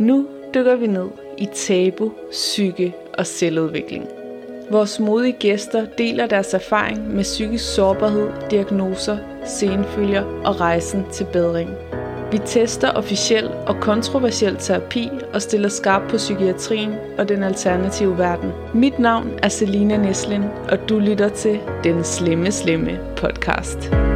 Nu dykker vi ned i tabu, psyke og selvudvikling. Vores modige gæster deler deres erfaring med psykisk sårbarhed, diagnoser, senfølger og rejsen til bedring. Vi tester officiel og kontroversiel terapi og stiller skarp på psykiatrien og den alternative verden. Mit navn er Selina Neslin, og du lytter til Den Slemme Slemme podcast.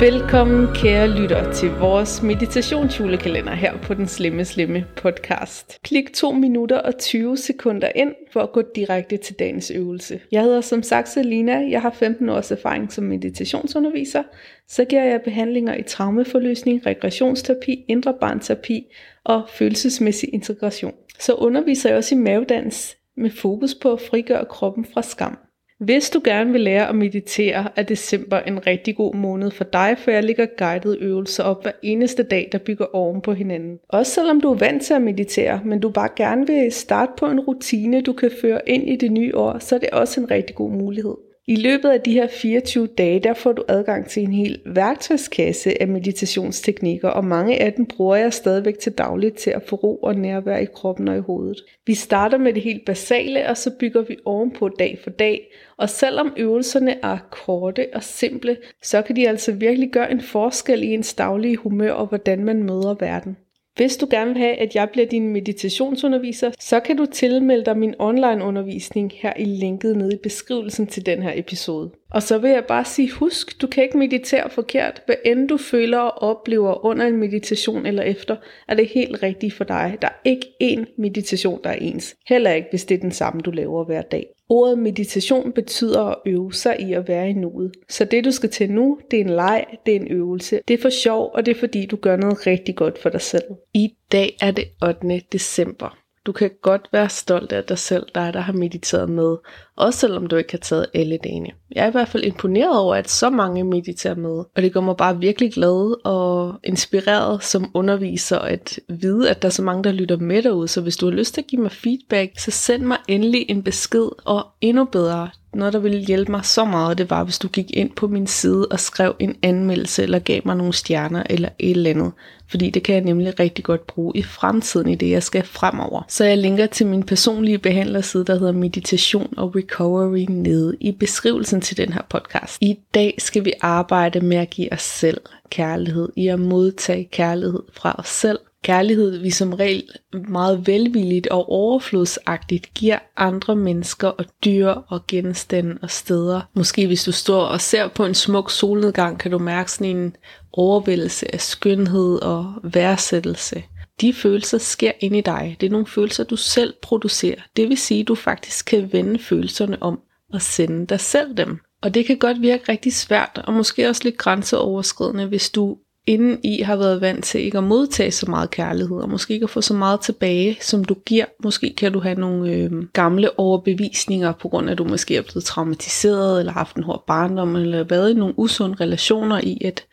Velkommen kære lytter til vores meditationsjulekalender her på den Slemme Slemme podcast. Klik 2 minutter og 20 sekunder ind for at gå direkte til dagens øvelse. Jeg hedder som sagt Selina, jeg har 15 års erfaring som meditationsunderviser. Så giver jeg behandlinger i traumeforløsning, regressionsterapi, indre barnterapi og følelsesmæssig integration. Så underviser jeg også i mavedans med fokus på at frigøre kroppen fra skam. Hvis du gerne vil lære at meditere, er december en rigtig god måned for dig, for jeg ligger guidede øvelser op hver eneste dag, der bygger oven på hinanden. Også selvom du er vant til at meditere, men du bare gerne vil starte på en rutine, du kan føre ind i det nye år, så er det også en rigtig god mulighed. I løbet af de her 24 dage, der får du adgang til en hel værktøjskasse af meditationsteknikker, og mange af dem bruger jeg stadigvæk til dagligt til at få ro og nærvær i kroppen og i hovedet. Vi starter med det helt basale, og så bygger vi ovenpå dag for dag, og selvom øvelserne er korte og simple, så kan de altså virkelig gøre en forskel i ens daglige humør og hvordan man møder verden. Hvis du gerne vil have, at jeg bliver din meditationsunderviser, så kan du tilmelde dig min online undervisning her i linket nede i beskrivelsen til den her episode. Og så vil jeg bare sige, husk, du kan ikke meditere forkert. Hvad end du føler og oplever under en meditation eller efter, er det helt rigtigt for dig. Der er ikke én meditation, der er ens. Heller ikke, hvis det er den samme, du laver hver dag. Ordet meditation betyder at øve sig i at være i nuet. Så det du skal til nu, det er en leg, det er en øvelse. Det er for sjov, og det er fordi du gør noget rigtig godt for dig selv. I dag er det 8. december. Du kan godt være stolt af dig selv, dig der har mediteret med, også selvom du ikke har taget alle dagene. Jeg er i hvert fald imponeret over, at så mange mediterer med, og det gør mig bare virkelig glad og inspireret som underviser at vide, at der er så mange, der lytter med derude. Så hvis du har lyst til at give mig feedback, så send mig endelig en besked, og endnu bedre, noget, der ville hjælpe mig så meget, det var, hvis du gik ind på min side og skrev en anmeldelse, eller gav mig nogle stjerner, eller et eller andet. Fordi det kan jeg nemlig rigtig godt bruge i fremtiden, i det jeg skal fremover. Så jeg linker til min personlige behandlerside, der hedder Meditation og Recovery, nede i beskrivelsen til den her podcast. I dag skal vi arbejde med at give os selv kærlighed, i at modtage kærlighed fra os selv, Kærlighed, vi som regel meget velvilligt og overflodsagtigt giver andre mennesker og dyr og genstande og steder. Måske hvis du står og ser på en smuk solnedgang, kan du mærke sådan en overvældelse af skønhed og værdsættelse. De følelser sker ind i dig. Det er nogle følelser, du selv producerer. Det vil sige, at du faktisk kan vende følelserne om og sende dig selv dem. Og det kan godt virke rigtig svært, og måske også lidt grænseoverskridende, hvis du inden i har været vant til ikke at modtage så meget kærlighed, og måske ikke at få så meget tilbage, som du giver. Måske kan du have nogle øh, gamle overbevisninger, på grund af at du måske er blevet traumatiseret, eller haft en hård barndom, eller været i nogle usunde relationer i, at,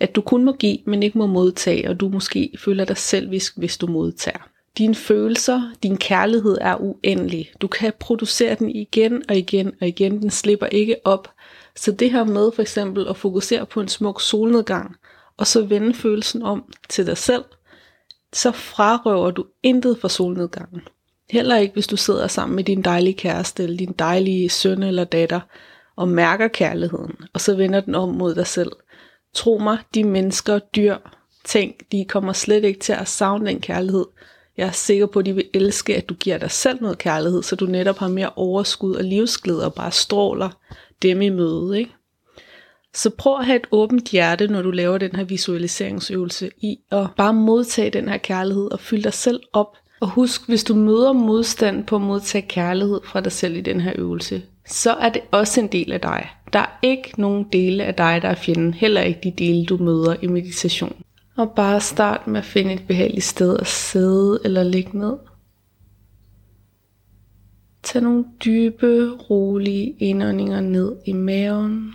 at du kun må give, men ikke må modtage, og du måske føler dig selvisk, hvis du modtager. Dine følelser, din kærlighed er uendelig. Du kan producere den igen og igen og igen. Den slipper ikke op. Så det her med for eksempel at fokusere på en smuk solnedgang, og så vende følelsen om til dig selv, så frarøver du intet for solnedgangen. Heller ikke, hvis du sidder sammen med din dejlige kæreste, eller din dejlige søn eller datter, og mærker kærligheden, og så vender den om mod dig selv. Tro mig, de mennesker, dyr, ting, de kommer slet ikke til at savne den kærlighed. Jeg er sikker på, at de vil elske, at du giver dig selv noget kærlighed, så du netop har mere overskud og livsglæde og bare stråler dem i møde. Ikke? Så prøv at have et åbent hjerte, når du laver den her visualiseringsøvelse i at bare modtage den her kærlighed og fylde dig selv op. Og husk, hvis du møder modstand på at modtage kærlighed fra dig selv i den her øvelse, så er det også en del af dig. Der er ikke nogen dele af dig, der er fjenden, heller ikke de dele, du møder i meditation. Og bare start med at finde et behageligt sted at sidde eller ligge ned. Tag nogle dybe, rolige indåndinger ned i maven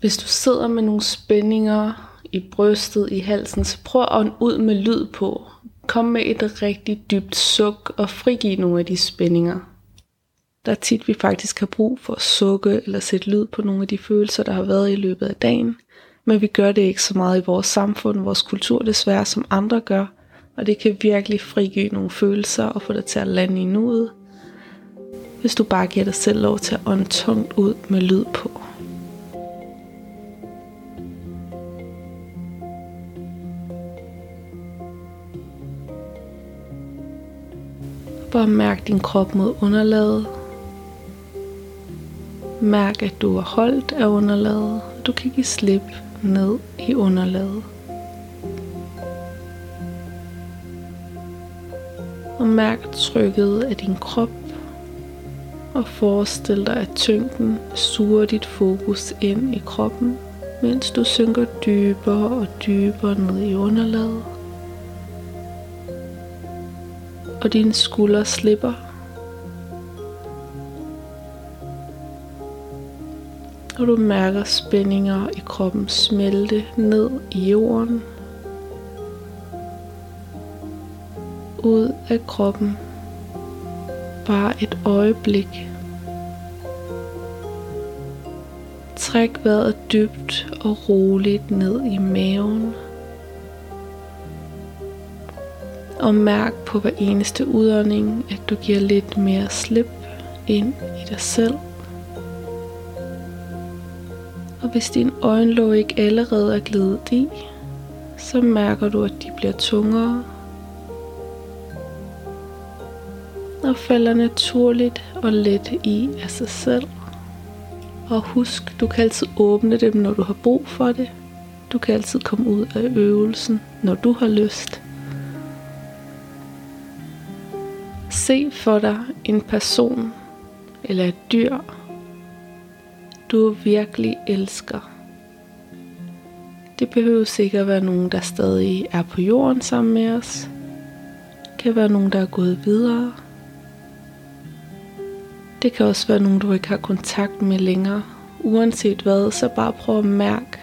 hvis du sidder med nogle spændinger i brystet, i halsen, så prøv at ånde ud med lyd på. Kom med et rigtig dybt suk og frigiv nogle af de spændinger. Der er tit, vi faktisk har brug for at sukke eller sætte lyd på nogle af de følelser, der har været i løbet af dagen. Men vi gør det ikke så meget i vores samfund, vores kultur desværre, som andre gør. Og det kan virkelig frigive nogle følelser og få dig til at lande i nuet. Hvis du bare giver dig selv lov til at ånde tungt ud med lyd på. Og mærk din krop mod underlaget. Mærk, at du er holdt af underlaget. Du kan give slip ned i underlaget. Og mærk trykket af din krop. Og forestil dig, at tyngden suger dit fokus ind i kroppen, mens du synker dybere og dybere ned i underlaget. Og dine skuldre slipper og du mærker spændinger i kroppen smelte ned i jorden. Ud af kroppen. Bare et øjeblik. Træk vejret dybt og roligt ned i maven. Og mærk på hver eneste udånding, at du giver lidt mere slip ind i dig selv. Og hvis din øjenlåg ikke allerede er glidet i, så mærker du, at de bliver tungere. Og falder naturligt og let i af sig selv. Og husk, du kan altid åbne dem, når du har brug for det. Du kan altid komme ud af øvelsen, når du har lyst. Se for dig en person eller et dyr, du virkelig elsker. Det behøver sikkert være nogen, der stadig er på jorden sammen med os. Det kan være nogen, der er gået videre. Det kan også være nogen, du ikke har kontakt med længere. Uanset hvad, så bare prøv at mærke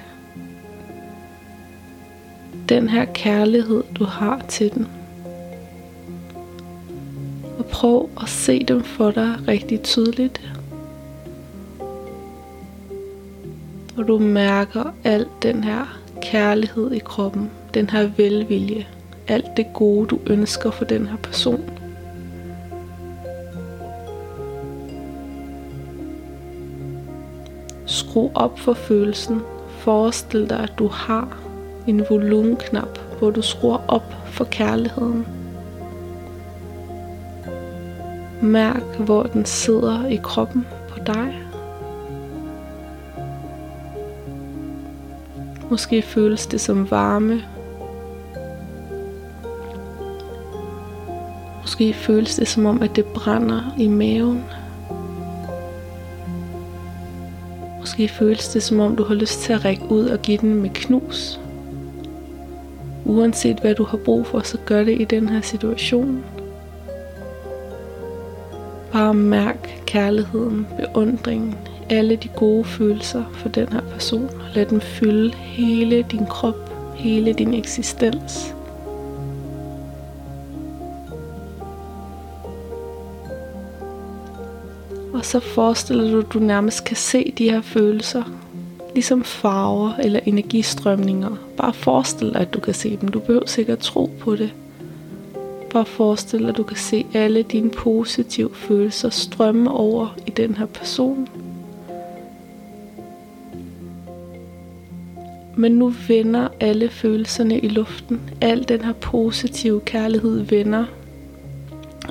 den her kærlighed, du har til den. Prøv at se dem for dig rigtig tydeligt. Og du mærker alt den her kærlighed i kroppen, den her velvilje, alt det gode, du ønsker for den her person. Skru op for følelsen. Forestil dig, at du har en volumenknap, hvor du skruer op for kærligheden. Mærk, hvor den sidder i kroppen på dig. Måske føles det som varme. Måske føles det som om, at det brænder i maven. Måske føles det som om, du har lyst til at række ud og give den med knus. Uanset hvad du har brug for, så gør det i den her situation. Bare mærk kærligheden, beundringen, alle de gode følelser for den her person. Lad dem fylde hele din krop, hele din eksistens. Og så forestiller du, at du nærmest kan se de her følelser, ligesom farver eller energistrømninger. Bare forestil dig, at du kan se dem. Du behøver sikkert tro på det. Bare forestil dig, at du kan se alle dine positive følelser strømme over i den her person. Men nu vender alle følelserne i luften. Al den her positive kærlighed vender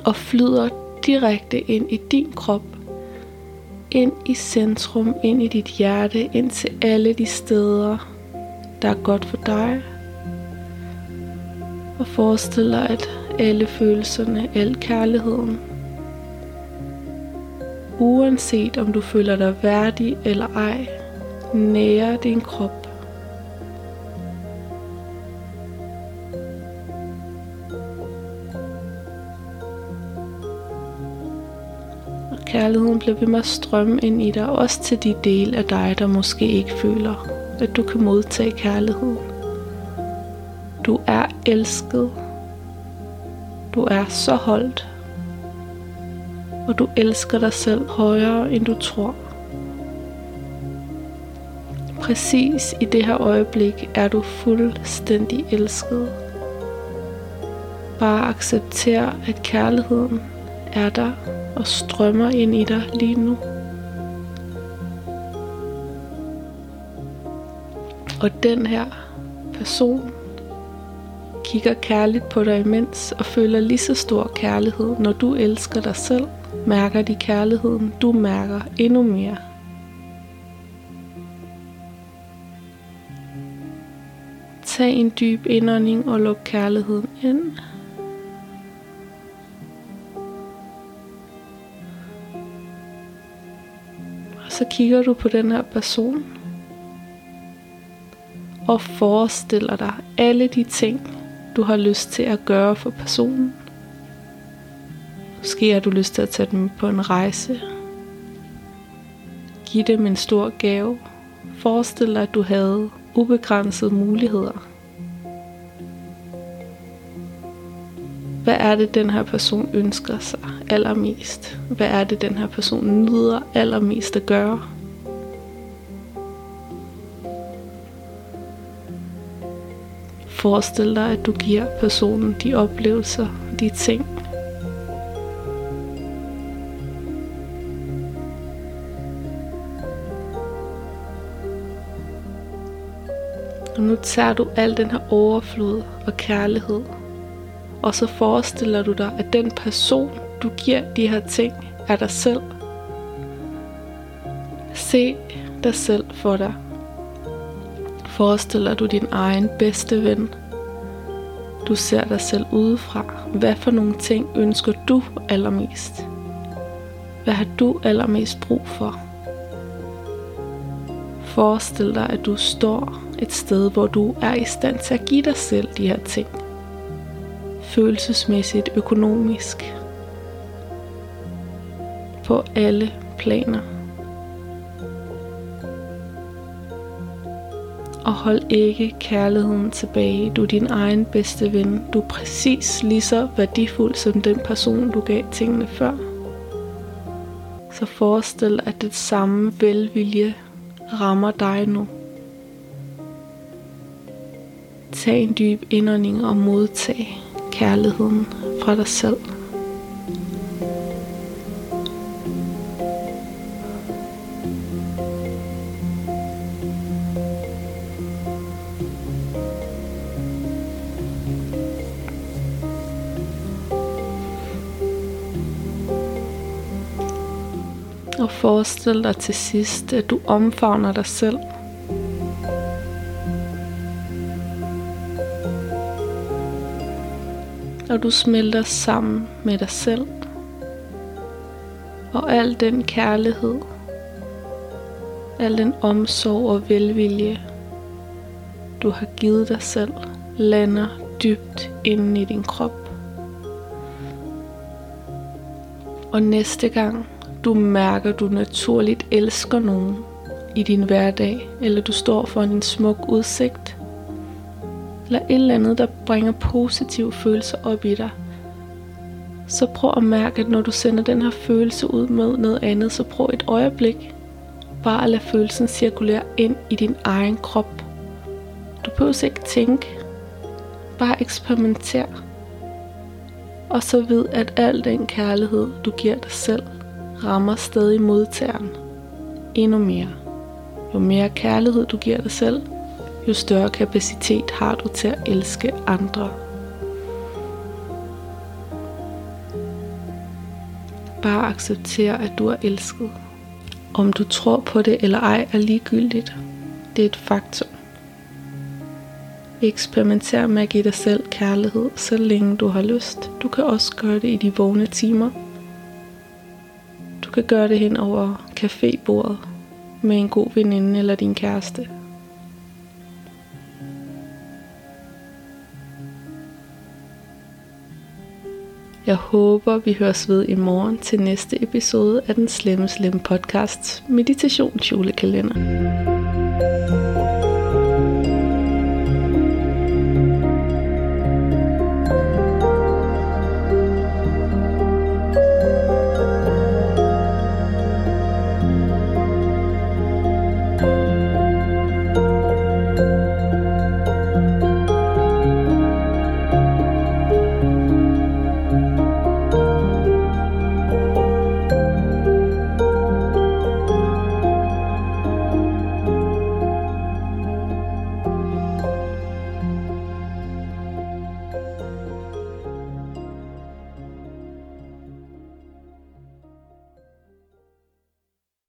og flyder direkte ind i din krop. Ind i centrum, ind i dit hjerte, ind til alle de steder, der er godt for dig. Og forestil dig, at alle følelserne, al kærligheden, uanset om du føler dig værdig eller ej, nærer din krop kærligheden bliver ved med at strømme ind i dig, også til de dele af dig, der måske ikke føler, at du kan modtage kærlighed. Du er elsket. Du er så holdt. Og du elsker dig selv højere, end du tror. Præcis i det her øjeblik er du fuldstændig elsket. Bare accepter, at kærligheden er der og strømmer ind i dig lige nu. Og den her person kigger kærligt på dig imens og føler lige så stor kærlighed, når du elsker dig selv. Mærker de kærligheden, du mærker endnu mere. Tag en dyb indånding og luk kærligheden ind. Og så kigger du på den her person og forestiller dig alle de ting, du har lyst til at gøre for personen. Måske har du lyst til at tage dem på en rejse. Giv dem en stor gave. Forestil dig, at du havde ubegrænsede muligheder. Hvad er det, den her person ønsker sig allermest? Hvad er det, den her person nyder allermest at gøre? Forestil dig, at du giver personen de oplevelser, de ting. Og nu tager du al den her overflod og kærlighed, og så forestiller du dig, at den person, du giver de her ting, er dig selv. Se dig selv for dig. Forestiller du din egen bedste ven. Du ser dig selv udefra. Hvad for nogle ting ønsker du allermest? Hvad har du allermest brug for? Forestil dig, at du står et sted, hvor du er i stand til at give dig selv de her ting. Følelsesmæssigt, økonomisk. På alle planer. Og hold ikke kærligheden tilbage. Du er din egen bedste ven. Du er præcis lige så værdifuld som den person, du gav tingene før. Så forestil at det samme velvilje rammer dig nu. Tag en dyb indånding og modtag kærligheden fra dig selv. Forestil dig til sidst, at du omfavner dig selv. Og du smelter sammen med dig selv. Og al den kærlighed, al den omsorg og velvilje, du har givet dig selv, lander dybt inden i din krop. Og næste gang du mærker, du naturligt elsker nogen i din hverdag, eller du står for en smuk udsigt, eller et eller andet, der bringer positive følelser op i dig, så prøv at mærke, at når du sender den her følelse ud med noget andet, så prøv et øjeblik bare at lade følelsen cirkulere ind i din egen krop. Du behøver ikke tænke, bare eksperimenter. Og så ved, at al den kærlighed, du giver dig selv, rammer stadig modtageren endnu mere. Jo mere kærlighed du giver dig selv, jo større kapacitet har du til at elske andre. Bare accepter, at du er elsket. Om du tror på det eller ej er ligegyldigt. Det er et faktum. Eksperimenter med at give dig selv kærlighed, så længe du har lyst. Du kan også gøre det i de vågne timer – kan gøre det hen over cafébordet med en god veninde eller din kæreste. Jeg håber, vi høres ved i morgen til næste episode af den Slemme Slemme Podcasts meditationsjulekalender.